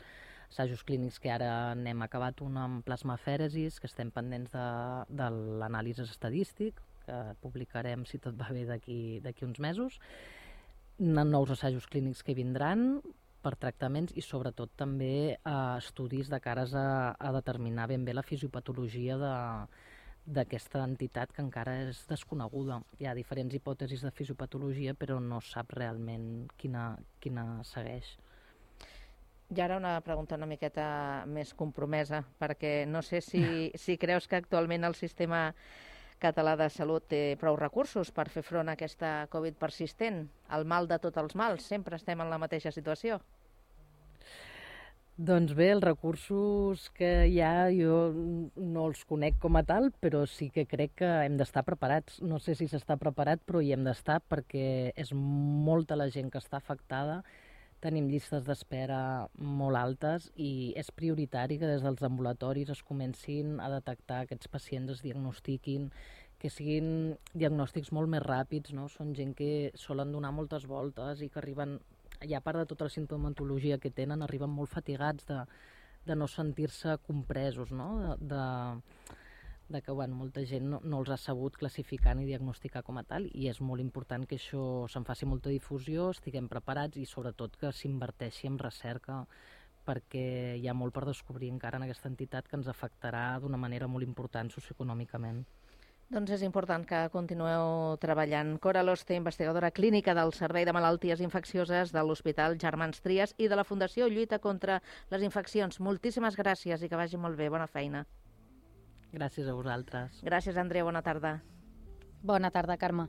assajos clínics que ara n'hem acabat un amb plasmafèresis, que estem pendents de, de l'anàlisi estadístic, que publicarem, si tot va bé, d'aquí uns mesos, nous assajos clínics que vindran per tractaments i sobretot també eh, estudis de cares a, a determinar ben bé la fisiopatologia de, d'aquesta entitat que encara és desconeguda. Hi ha diferents hipòtesis de fisiopatologia, però no sap realment quina, quina segueix. I ara una pregunta una miqueta més compromesa, perquè no sé si, si creus que actualment el sistema català de salut té prou recursos per fer front a aquesta Covid persistent, el mal de tots els mals, sempre estem en la mateixa situació. Doncs bé, els recursos que hi ha jo no els conec com a tal, però sí que crec que hem d'estar preparats. No sé si s'està preparat, però hi hem d'estar perquè és molta la gent que està afectada, tenim llistes d'espera molt altes i és prioritari que des dels ambulatoris es comencin a detectar aquests pacients, es diagnostiquin, que siguin diagnòstics molt més ràpids, no? Són gent que solen donar moltes voltes i que arriben, i a part de tota la sintomatologia que tenen, arriben molt fatigats de, de no sentir-se compresos, no? De, de, de que bueno, molta gent no, no els ha sabut classificar ni diagnosticar com a tal i és molt important que això se'n faci molta difusió, estiguem preparats i sobretot que s'inverteixi en recerca perquè hi ha molt per descobrir encara en aquesta entitat que ens afectarà d'una manera molt important socioeconòmicament. Doncs és important que continueu treballant. Cora Loste, investigadora clínica del Servei de Malalties Infeccioses de l'Hospital Germans Trias i de la Fundació Lluita contra les Infeccions. Moltíssimes gràcies i que vagi molt bé. Bona feina. Gràcies a vosaltres. Gràcies, Andrea. Bona tarda. Bona tarda, Carme.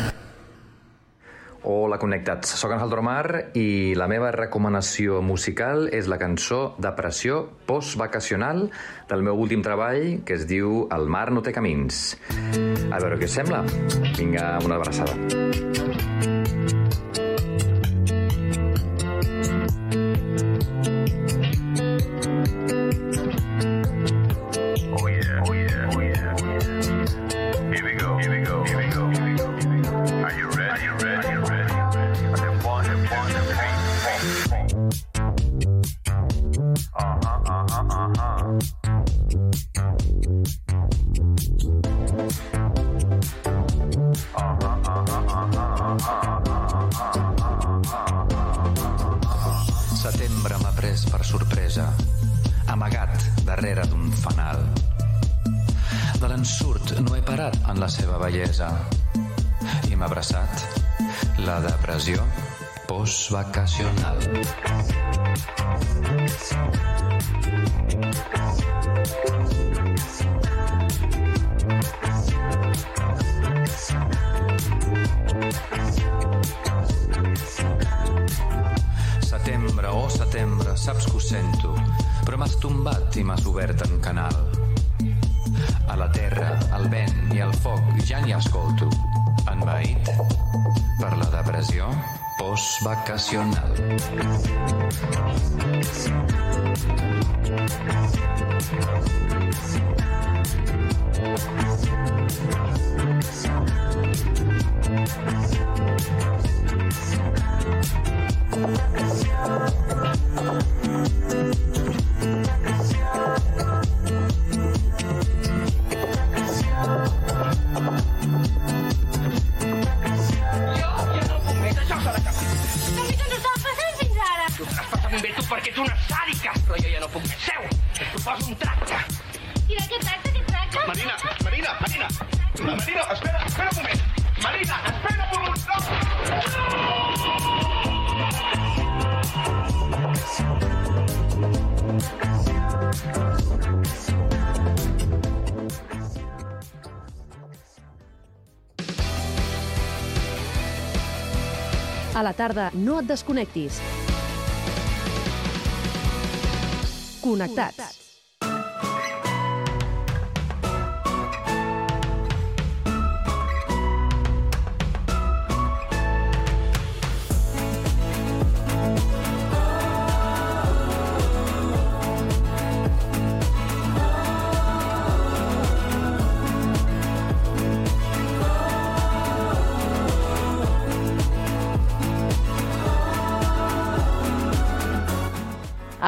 Hola, connectats. Soc Ángel Dromar i la meva recomanació musical és la cançó Depressió postvacacional del meu últim treball que es diu El mar no té camins. A veure què us sembla. Vinga, una abraçada. perquè tu una sàdica, però jo ja no puc més. Seu, et proposo un tracte. I de què tracte? què tracte? Marina, Marina, Marina, Marina, espera, espera un moment. Marina, espera un moment. A la tarda, no et desconnectis. Connectats.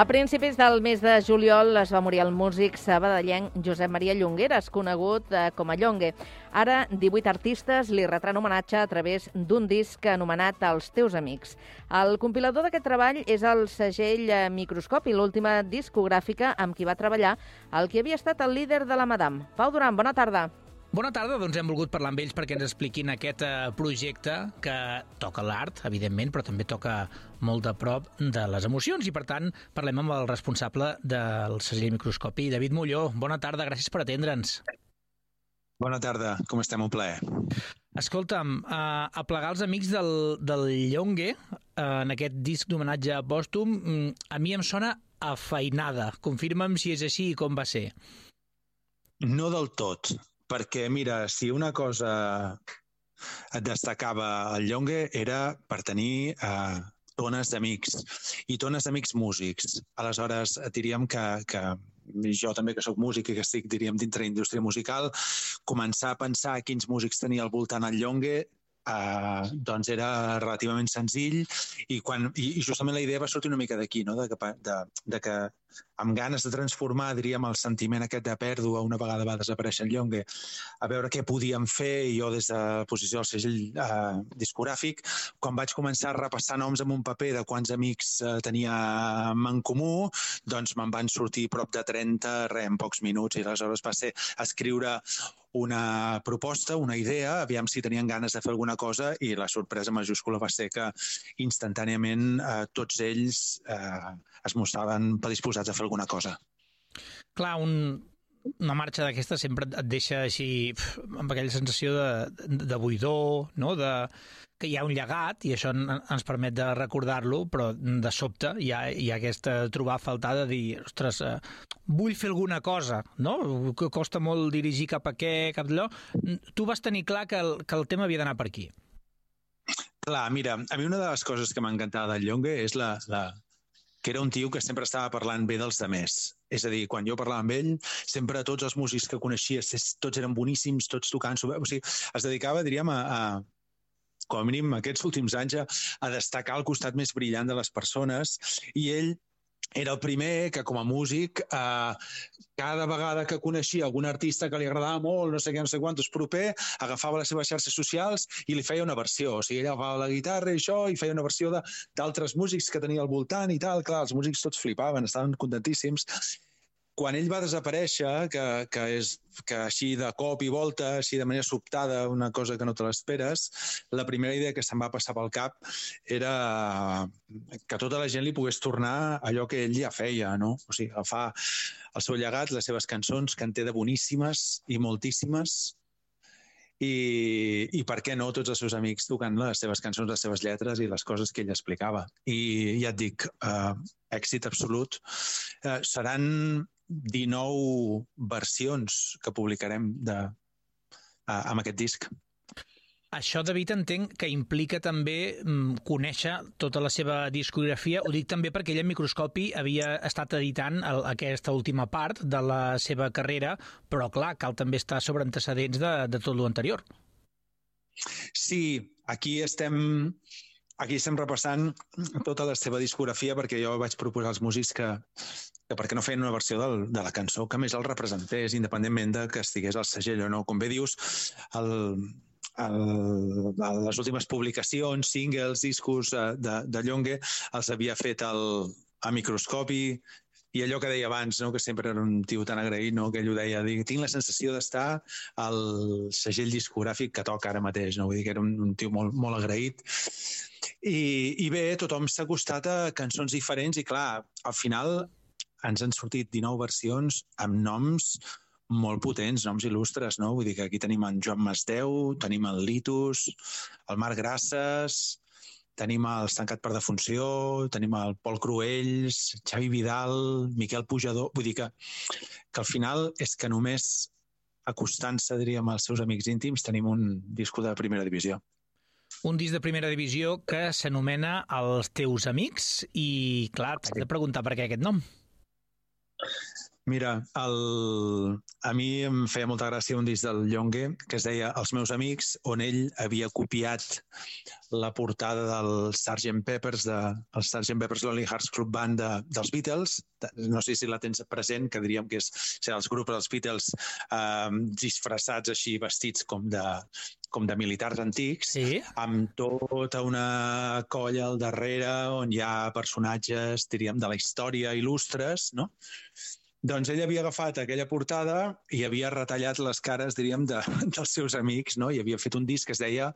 A principis del mes de juliol es va morir el músic sabadellenc Josep Maria Llongueres, conegut eh, com a Llongue. Ara, 18 artistes li retran homenatge a través d'un disc anomenat Els teus amics. El compilador d'aquest treball és el segell eh, Microscopi, l'última discogràfica amb qui va treballar el que havia estat el líder de la Madame. Pau Duran, bona tarda. Bona tarda, doncs hem volgut parlar amb ells perquè ens expliquin aquest eh, projecte que toca l'art, evidentment, però també toca molt de prop de les emocions i, per tant, parlem amb el responsable del segell microscopi, David Molló. Bona tarda, gràcies per atendre'ns. Bona tarda, com estem? Un plaer. Escolta'm, uh, a plegar els amics del, del Llongue, uh, en aquest disc d'homenatge pòstum, mm, a mi em sona a feinada. Confirma'm si és així i com va ser. No del tot, perquè, mira, si una cosa et destacava el Llongue era per tenir eh, tones d'amics, i tones d'amics músics. Aleshores, diríem que, que jo també que sóc músic i que estic, diríem, dintre la indústria musical, començar a pensar quins músics tenia al voltant el Llongue Uh, doncs era relativament senzill i, quan, i, justament la idea va sortir una mica d'aquí, no? de, de, de que amb ganes de transformar, diríem, el sentiment aquest de pèrdua, una vegada va desaparèixer el Llongue, a veure què podíem fer, i jo des de la posició del segell eh, discogràfic, quan vaig començar a repassar noms en un paper de quants amics eh, teníem en comú, doncs me'n van sortir prop de 30, re, en pocs minuts, i aleshores va ser escriure una proposta, una idea, aviam si tenien ganes de fer alguna cosa i la sorpresa majúscula va ser que instantàniament eh, tots ells eh, es mostraven predisposats a fer alguna cosa. Clar, un, una marxa d'aquesta sempre et deixa així amb aquella sensació de, de, de buidor, no? de, que hi ha un llegat i això en, ens permet de recordar-lo, però de sobte hi ha, hi ha aquesta trobar a faltar de dir, ostres, eh, vull fer alguna cosa, no? Que costa molt dirigir cap a què, cap d'allò. Tu vas tenir clar que el, que el tema havia d'anar per aquí. Clar, mira, a mi una de les coses que m'encantava del Llongue és la, la, que era un tio que sempre estava parlant bé dels demés. És a dir, quan jo parlava amb ell, sempre tots els músics que coneixia, tots eren boníssims, tots tocant... O sigui, es dedicava, diríem, a, a com a mínim aquests últims anys, a, a destacar el costat més brillant de les persones i ell era el primer que, com a músic, eh, cada vegada que coneixia algun artista que li agradava molt, no sé què, no sé quantos, proper, agafava les seves xarxes socials i li feia una versió. O sigui, ell agafava la guitarra i això, i feia una versió d'altres músics que tenia al voltant i tal. Clar, els músics tots flipaven, estaven contentíssims quan ell va desaparèixer, que, que, és, que així de cop i volta, així de manera sobtada, una cosa que no te l'esperes, la primera idea que se'm va passar pel cap era que tota la gent li pogués tornar allò que ell ja feia, no? O sigui, agafar el seu llegat, les seves cançons, que en té de boníssimes i moltíssimes, i, i per què no tots els seus amics tocant les seves cançons, les seves lletres i les coses que ell explicava. I ja et dic, eh, èxit absolut. Eh, seran 19 versions que publicarem de, uh, amb aquest disc. Això, David, entenc que implica també mm, conèixer tota la seva discografia. Ho dic també perquè ell en microscopi havia estat editant el, aquesta última part de la seva carrera, però clar, cal també estar sobre antecedents de, de tot l'anterior. Sí, aquí estem aquí estem repassant tota la seva discografia perquè jo vaig proposar als músics que, que per què no feien una versió del, de la cançó que més el representés, independentment de que estigués al segell o no. Com bé dius, el, el, les últimes publicacions, singles, discos eh, de, de Llongue, els havia fet el, a microscopi, i allò que deia abans, no? que sempre era un tio tan agraït, no? que ell ho deia, dic, tinc la sensació d'estar al segell discogràfic que toca ara mateix, no? vull dir que era un, un tio molt, molt agraït. I, I bé, tothom s'ha acostat a cançons diferents i clar, al final ens han sortit 19 versions amb noms molt potents, noms il·lustres, no? Vull dir que aquí tenim en Joan Masdeu, tenim el Litus, el Marc Grasses, tenim els Tancat per Defunció, tenim el Pol Cruells, Xavi Vidal, Miquel Pujador... Vull dir que, que al final és que només acostant-se, diríem, als seus amics íntims, tenim un disco de primera divisió. Un disc de primera divisió que s'anomena Els teus amics i, clar, t'haig de preguntar per què aquest nom. Mira, el... a mi em feia molta gràcia un disc del Llongue que es deia Els meus amics, on ell havia copiat la portada del Sgt. Peppers, de, el Sgt. Peppers Lonely Hearts Club Band de, dels Beatles. No sé si la tens present, que diríem que és ser els grups dels Beatles eh, disfressats així, vestits com de, com de militars antics, sí? amb tota una colla al darrere on hi ha personatges, diríem, de la història il·lustres, no? Doncs ell havia agafat aquella portada i havia retallat les cares, diríem, de, dels seus amics, no? I havia fet un disc que es deia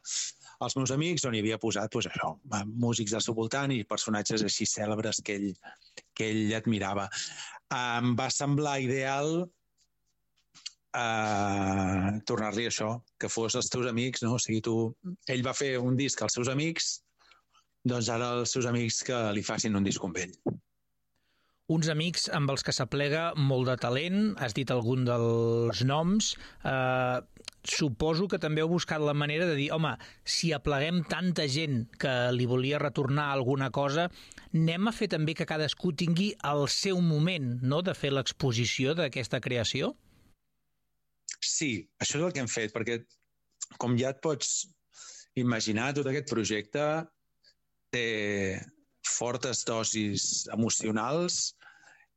Els meus amics, on hi havia posat, doncs això, músics del seu voltant i personatges així cèlebres que ell, que ell admirava. Em va semblar ideal eh, tornar-li això, que fos els teus amics, no? O sigui, tu... Ell va fer un disc als seus amics, doncs ara els seus amics que li facin un disc amb ell uns amics amb els que s'aplega molt de talent, has dit algun dels noms, eh, suposo que també heu buscat la manera de dir, home, si apleguem tanta gent que li volia retornar alguna cosa, anem a fer també que cadascú tingui el seu moment no?, de fer l'exposició d'aquesta creació? Sí, això és el que hem fet, perquè com ja et pots imaginar, tot aquest projecte té fortes dosis emocionals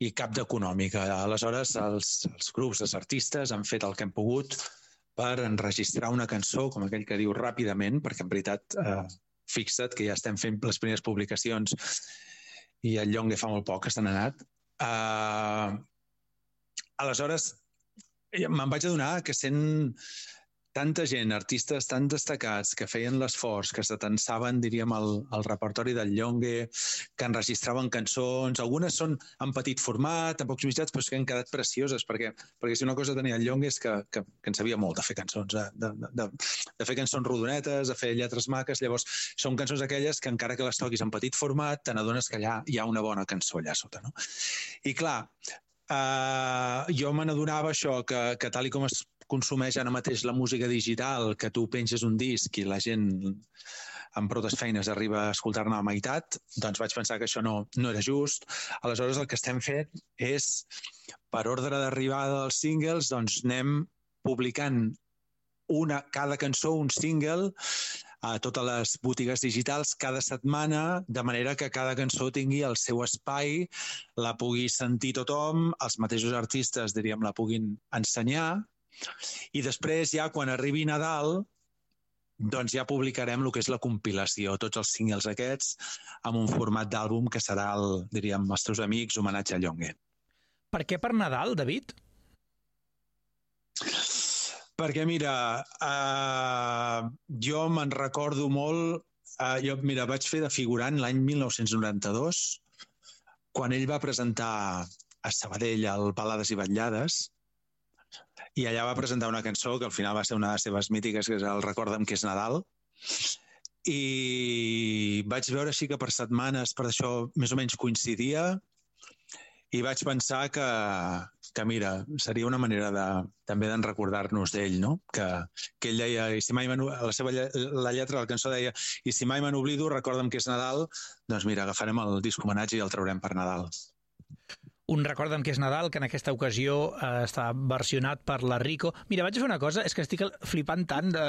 i cap d'econòmica. Aleshores, els, els grups, els artistes han fet el que hem pogut per enregistrar una cançó, com aquell que diu ràpidament, perquè en veritat eh, fixa't que ja estem fent les primeres publicacions i el Llongue fa molt poc que se n'ha anat. Eh, aleshores, me'n vaig adonar que sent tanta gent, artistes tan destacats que feien l'esforç, que s'atensaven, diríem, el, el repertori del Llongue, que enregistraven cançons, algunes són en petit format, en pocs mitjans, però que han quedat precioses, perquè, perquè si una cosa tenia el Llongue és que, que, que en sabia molt de fer cançons, de, de, de, de fer cançons rodonetes, de fer lletres maques, llavors són cançons aquelles que encara que les toquis en petit format, te n'adones que allà hi ha una bona cançó allà sota, no? I clar, Uh, jo me n'adonava això, que, que tal i com es consumeix ara mateix la música digital, que tu penges un disc i la gent amb prou feines arriba a escoltar-ne a meitat, doncs vaig pensar que això no, no era just. Aleshores, el que estem fent és, per ordre d'arribada dels singles, doncs anem publicant una, cada cançó, un single, a totes les botigues digitals cada setmana, de manera que cada cançó tingui el seu espai, la pugui sentir tothom, els mateixos artistes, diríem, la puguin ensenyar, i després ja quan arribi Nadal doncs ja publicarem el que és la compilació, tots els singles aquests, amb un format d'àlbum que serà, el, diríem, els teus amics, homenatge a Llongue. Per què per Nadal, David? Perquè, mira, uh, jo me'n recordo molt... Uh, jo, mira, vaig fer de figurant l'any 1992, quan ell va presentar a Sabadell el Balades i Batllades, i allà va presentar una cançó que al final va ser una de les seves mítiques, que és el Recorda'm que és Nadal, i vaig veure així que per setmanes per això més o menys coincidia i vaig pensar que, que mira, seria una manera de, també d'en recordar-nos d'ell, no? Que, que ell deia, i si mai la seva la lletra de la cançó deia i si mai me n'oblido, recorda'm que és Nadal, doncs mira, agafarem el disc homenatge i el traurem per Nadal. Un Recorda'm que és Nadal, que en aquesta ocasió eh, està versionat per la Rico. Mira, vaig a fer una cosa, és que estic flipant tant de,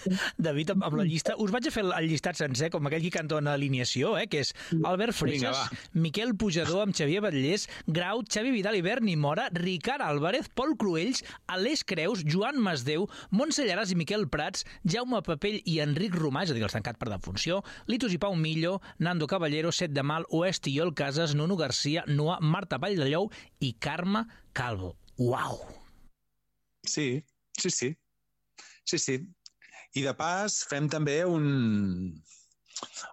David amb, amb la llista. Us vaig a fer el llistat sencer, com aquell qui canta una alineació, eh, que és Albert Freixas, Miquel Pujador amb Xavier Batllés, Grau, Xavi Vidal i Berni Mora, Ricard Álvarez, Pol Cruells, Aleix Creus, Joan Masdeu, Montse Llaràs i Miquel Prats, Jaume Papell i Enric Romà, és a dir, els tancat per defunció, Litos i Pau Millo, Nando Caballero, Set de Mal, Oest i Casas, Nuno Garcia, Noa, Marta Vall de Lleu i Carme Calvo. Uau! Sí, sí, sí. Sí, sí. I de pas fem també un,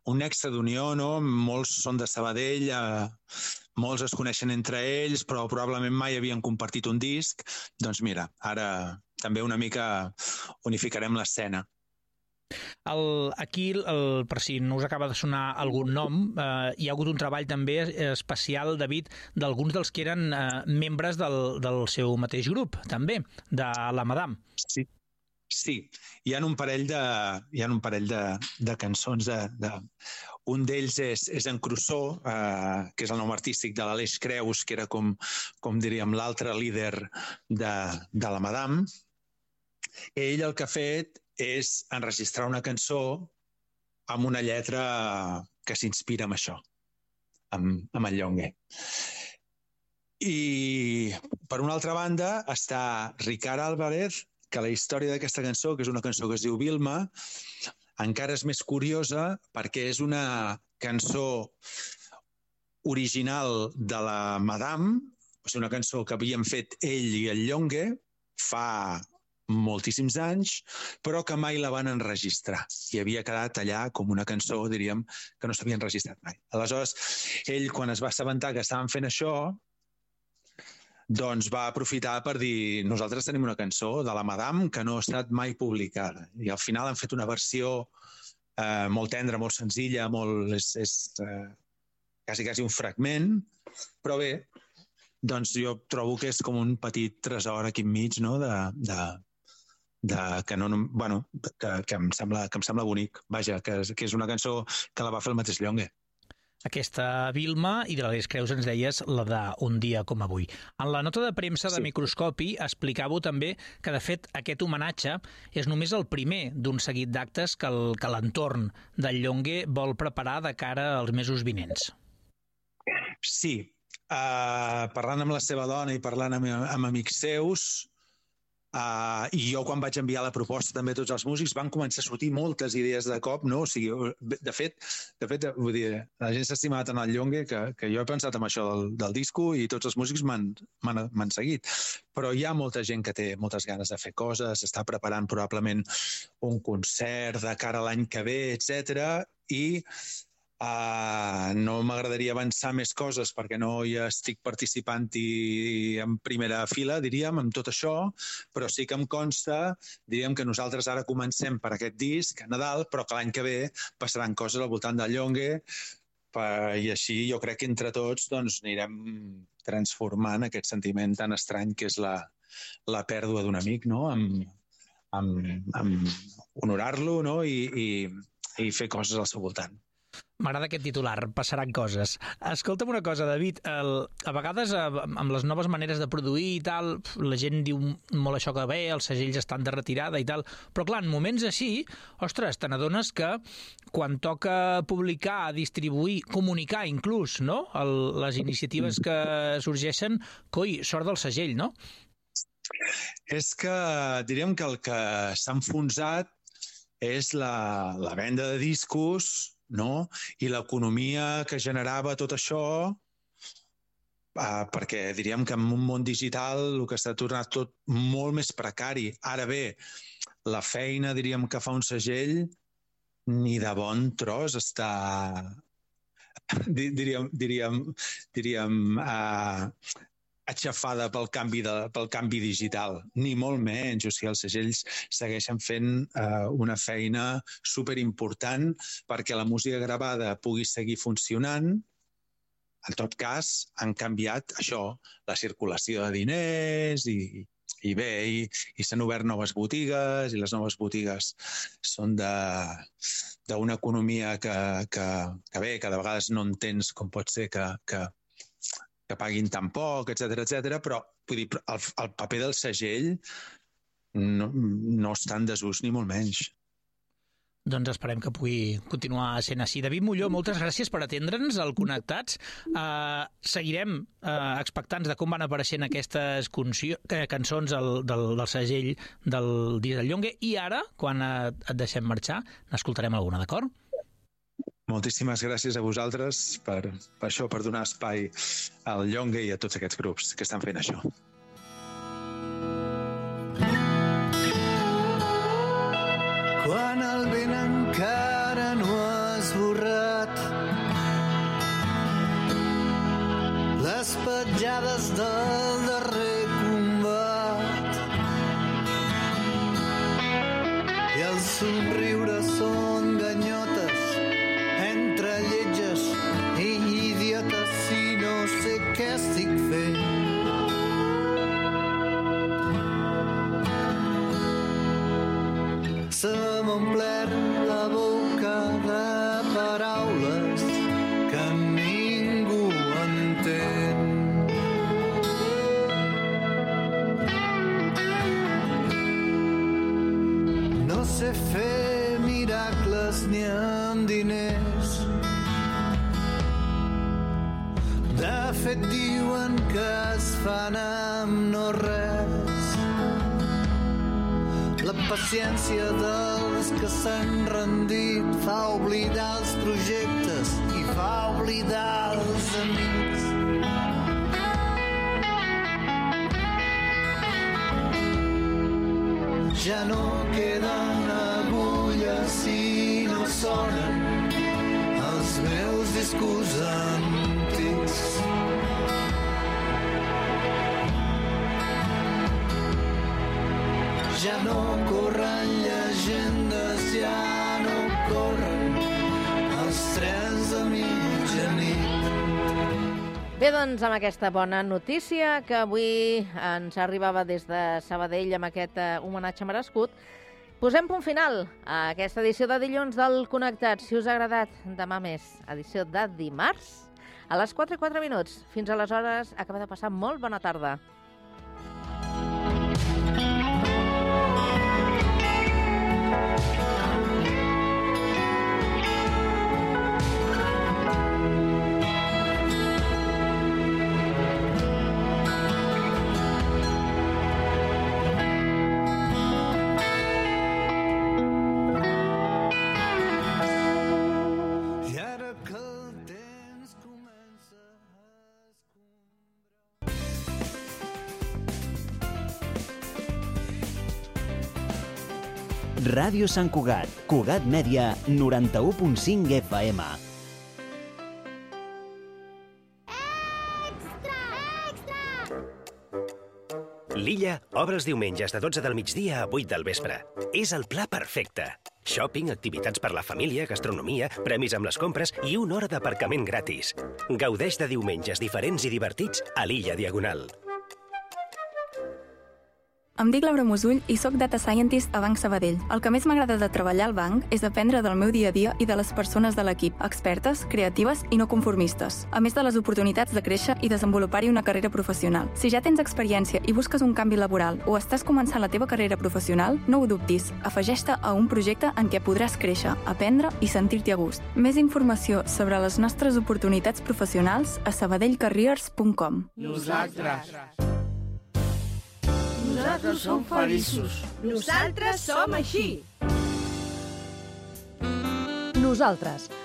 un nexe d'unió, no? Molts són de Sabadell, eh, molts es coneixen entre ells, però probablement mai havien compartit un disc. Doncs mira, ara també una mica unificarem l'escena. El, aquí, el, per si no us acaba de sonar algun nom, eh, hi ha hagut un treball també especial, David, d'alguns dels que eren eh, membres del, del seu mateix grup, també, de la Madame. Sí, sí. Hi ha un parell de, hi ha un parell de, de cançons. De, de... Un d'ells és, és en Crusoe, eh, que és el nom artístic de l'Aleix Creus, que era com, com diríem l'altre líder de, de la Madame. Ell el que ha fet és enregistrar una cançó amb una lletra que s'inspira en això, amb, amb el Llongue. I, per una altra banda, està Ricard Álvarez, que la història d'aquesta cançó, que és una cançó que es diu Vilma, encara és més curiosa perquè és una cançó original de la Madame, o sigui, una cançó que havien fet ell i el Llongue fa moltíssims anys, però que mai la van enregistrar. I havia quedat allà com una cançó, diríem, que no s'havia enregistrat mai. Aleshores, ell, quan es va assabentar que estaven fent això, doncs va aprofitar per dir nosaltres tenim una cançó de la Madame que no ha estat mai publicada. I al final han fet una versió eh, molt tendra, molt senzilla, molt, és, és eh, quasi, quasi un fragment, però bé, doncs jo trobo que és com un petit tresor aquí enmig, no?, de, de, de que no, no- bueno, que, que, em sembla, que em sembla bonic. Vaja, que, que és una cançó que la va fer el mateix Llongue. Aquesta Vilma i de l'Aleix Creus ens deies la de Un dia com avui. En la nota de premsa de Microscopi explicàveu també que, de fet, aquest homenatge és només el primer d'un seguit d'actes que l'entorn del Llongue vol preparar de cara als mesos vinents. Sí, uh, parlant amb la seva dona i parlant amb, amb amics seus, uh, i jo quan vaig enviar la proposta també a tots els músics, van començar a sortir moltes idees de cop, no? O sigui, de fet, de fet vull dir, la gent s'ha estimat en el Llongue que, que jo he pensat en això del, del disco i tots els músics m'han seguit. Però hi ha molta gent que té moltes ganes de fer coses, està preparant probablement un concert de cara a l'any que ve, etc. i Uh, no m'agradaria avançar més coses perquè no hi estic participant i en primera fila, diríem, amb tot això, però sí que em consta, diríem que nosaltres ara comencem per aquest disc a Nadal, però que l'any que ve passaran coses al voltant del Llongue per, i així jo crec que entre tots doncs, anirem transformant aquest sentiment tan estrany que és la, la pèrdua d'un amic, no? amb, amb, amb honorar-lo no? I, i, i fer coses al seu voltant. M'agrada aquest titular, passaran coses. Escolta'm una cosa, David, el, a vegades eh, amb les noves maneres de produir i tal, la gent diu molt això que bé, els segells estan de retirada i tal, però clar, en moments així, ostres, te n'adones que quan toca publicar, distribuir, comunicar inclús, no?, el, les iniciatives que sorgeixen, coi, sort del segell, no? És que diríem que el que s'ha enfonsat és la, la venda de discos no? i l'economia que generava tot això Uh, perquè diríem que en un món digital el que està tornat tot molt més precari. Ara bé, la feina, diríem, que fa un segell ni de bon tros està di- diríem, diríem, diríem uh, aixafada pel canvi, de, pel canvi digital, ni molt menys. O sigui, els segells segueixen fent eh, una feina superimportant perquè la música gravada pugui seguir funcionant. En tot cas, han canviat això, la circulació de diners i, i bé, i, i s'han obert noves botigues i les noves botigues són de- d'una economia que, que, que bé, que de vegades no entens com pot ser que, que, que paguin tan poc, etc etc. però vull dir, el, el paper del segell no, no està en desús ni molt menys. Doncs esperem que pugui continuar sent així. David Molló, moltes gràcies per atendre'ns al Connectats. Uh, seguirem uh, expectants de com van apareixent aquestes cançons del, del, del segell del disc del Llongue i ara, quan uh, et deixem marxar, n'escoltarem alguna, d'acord? Moltíssimes gràcies a vosaltres per, per això, per donar espai al Llongue i a tots aquests grups que estan fent això. quan el vent encara no ha esborrat les petjades del darrer La paciència dels que s'han rendit fa oblidar els projectes i fa oblidar els amics. Ja no queden agulles i no sonen els meus discurs antics. Ja no corren llegendes, ja no corren els trens de mitjanit. Bé, doncs, amb aquesta bona notícia que avui ens arribava des de Sabadell amb aquest eh, homenatge merescut, posem punt final a aquesta edició de dilluns del Connectat. Si us ha agradat, demà més, edició de dimarts, a les 4 i 4 minuts. Fins aleshores, acaba de passar molt bona tarda. Ràdio Sant Cugat, Cugat Mèdia, 91.5 FM. L'Illa obre els diumenges de 12 del migdia a 8 del vespre. És el pla perfecte. Shopping, activitats per la família, gastronomia, premis amb les compres i una hora d'aparcament gratis. Gaudeix de diumenges diferents i divertits a l'Illa Diagonal. Em dic Laura Musull i sóc Data Scientist a Banc Sabadell. El que més m'agrada de treballar al banc és aprendre del meu dia a dia i de les persones de l'equip, expertes, creatives i no conformistes, a més de les oportunitats de créixer i desenvolupar-hi una carrera professional. Si ja tens experiència i busques un canvi laboral o estàs començant la teva carrera professional, no ho dubtis, afegeix-te a un projecte en què podràs créixer, aprendre i sentir-t'hi a gust. Més informació sobre les nostres oportunitats professionals a sabadellcareers.com. Nosaltres. Nosaltres som feliços. Nosaltres som així. Nosaltres,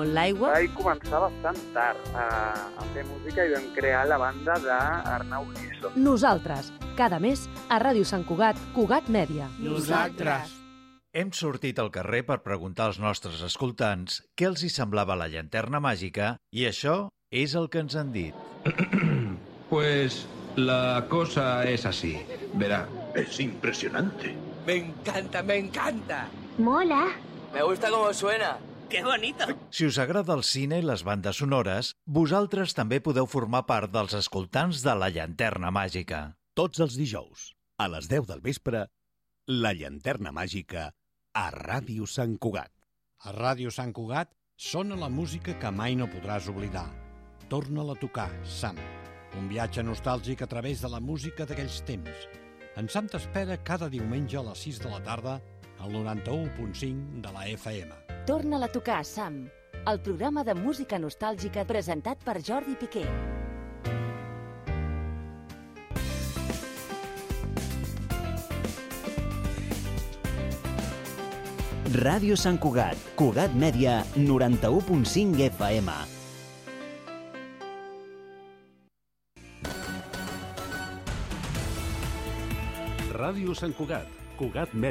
molt l'aigua. Vaig començar bastant tard a, a fer música i vam crear la banda d'Arnau Giso. Nosaltres, cada mes a Ràdio Sant Cugat, Cugat Mèdia. Nosaltres. Hem sortit al carrer per preguntar als nostres escoltants què els hi semblava la llanterna màgica i això és el que ens han dit. Pues la cosa es así. Verá. Es impresionante. Me encanta, me encanta. Mola. Me gusta cómo suena. ¡Qué bonito! Si us agrada el cine i les bandes sonores, vosaltres també podeu formar part dels escoltants de la llanterna màgica. Tots els dijous, a les 10 del vespre, La llanterna màgica a Ràdio Sant Cugat. A Ràdio Sant Cugat sona la música que mai no podràs oblidar. Torna-la a tocar, Sam. Un viatge nostàlgic a través de la música d'aquells temps. En Sam t'espera cada diumenge a les 6 de la tarda al 91.5 de la FM. Torna-la a tocar, Sam. El programa de música nostàlgica presentat per Jordi Piqué. Ràdio Sant Cugat, Cugat Mèdia, 91.5 FM. Ràdio Sant Cugat, Cugat Mèdia.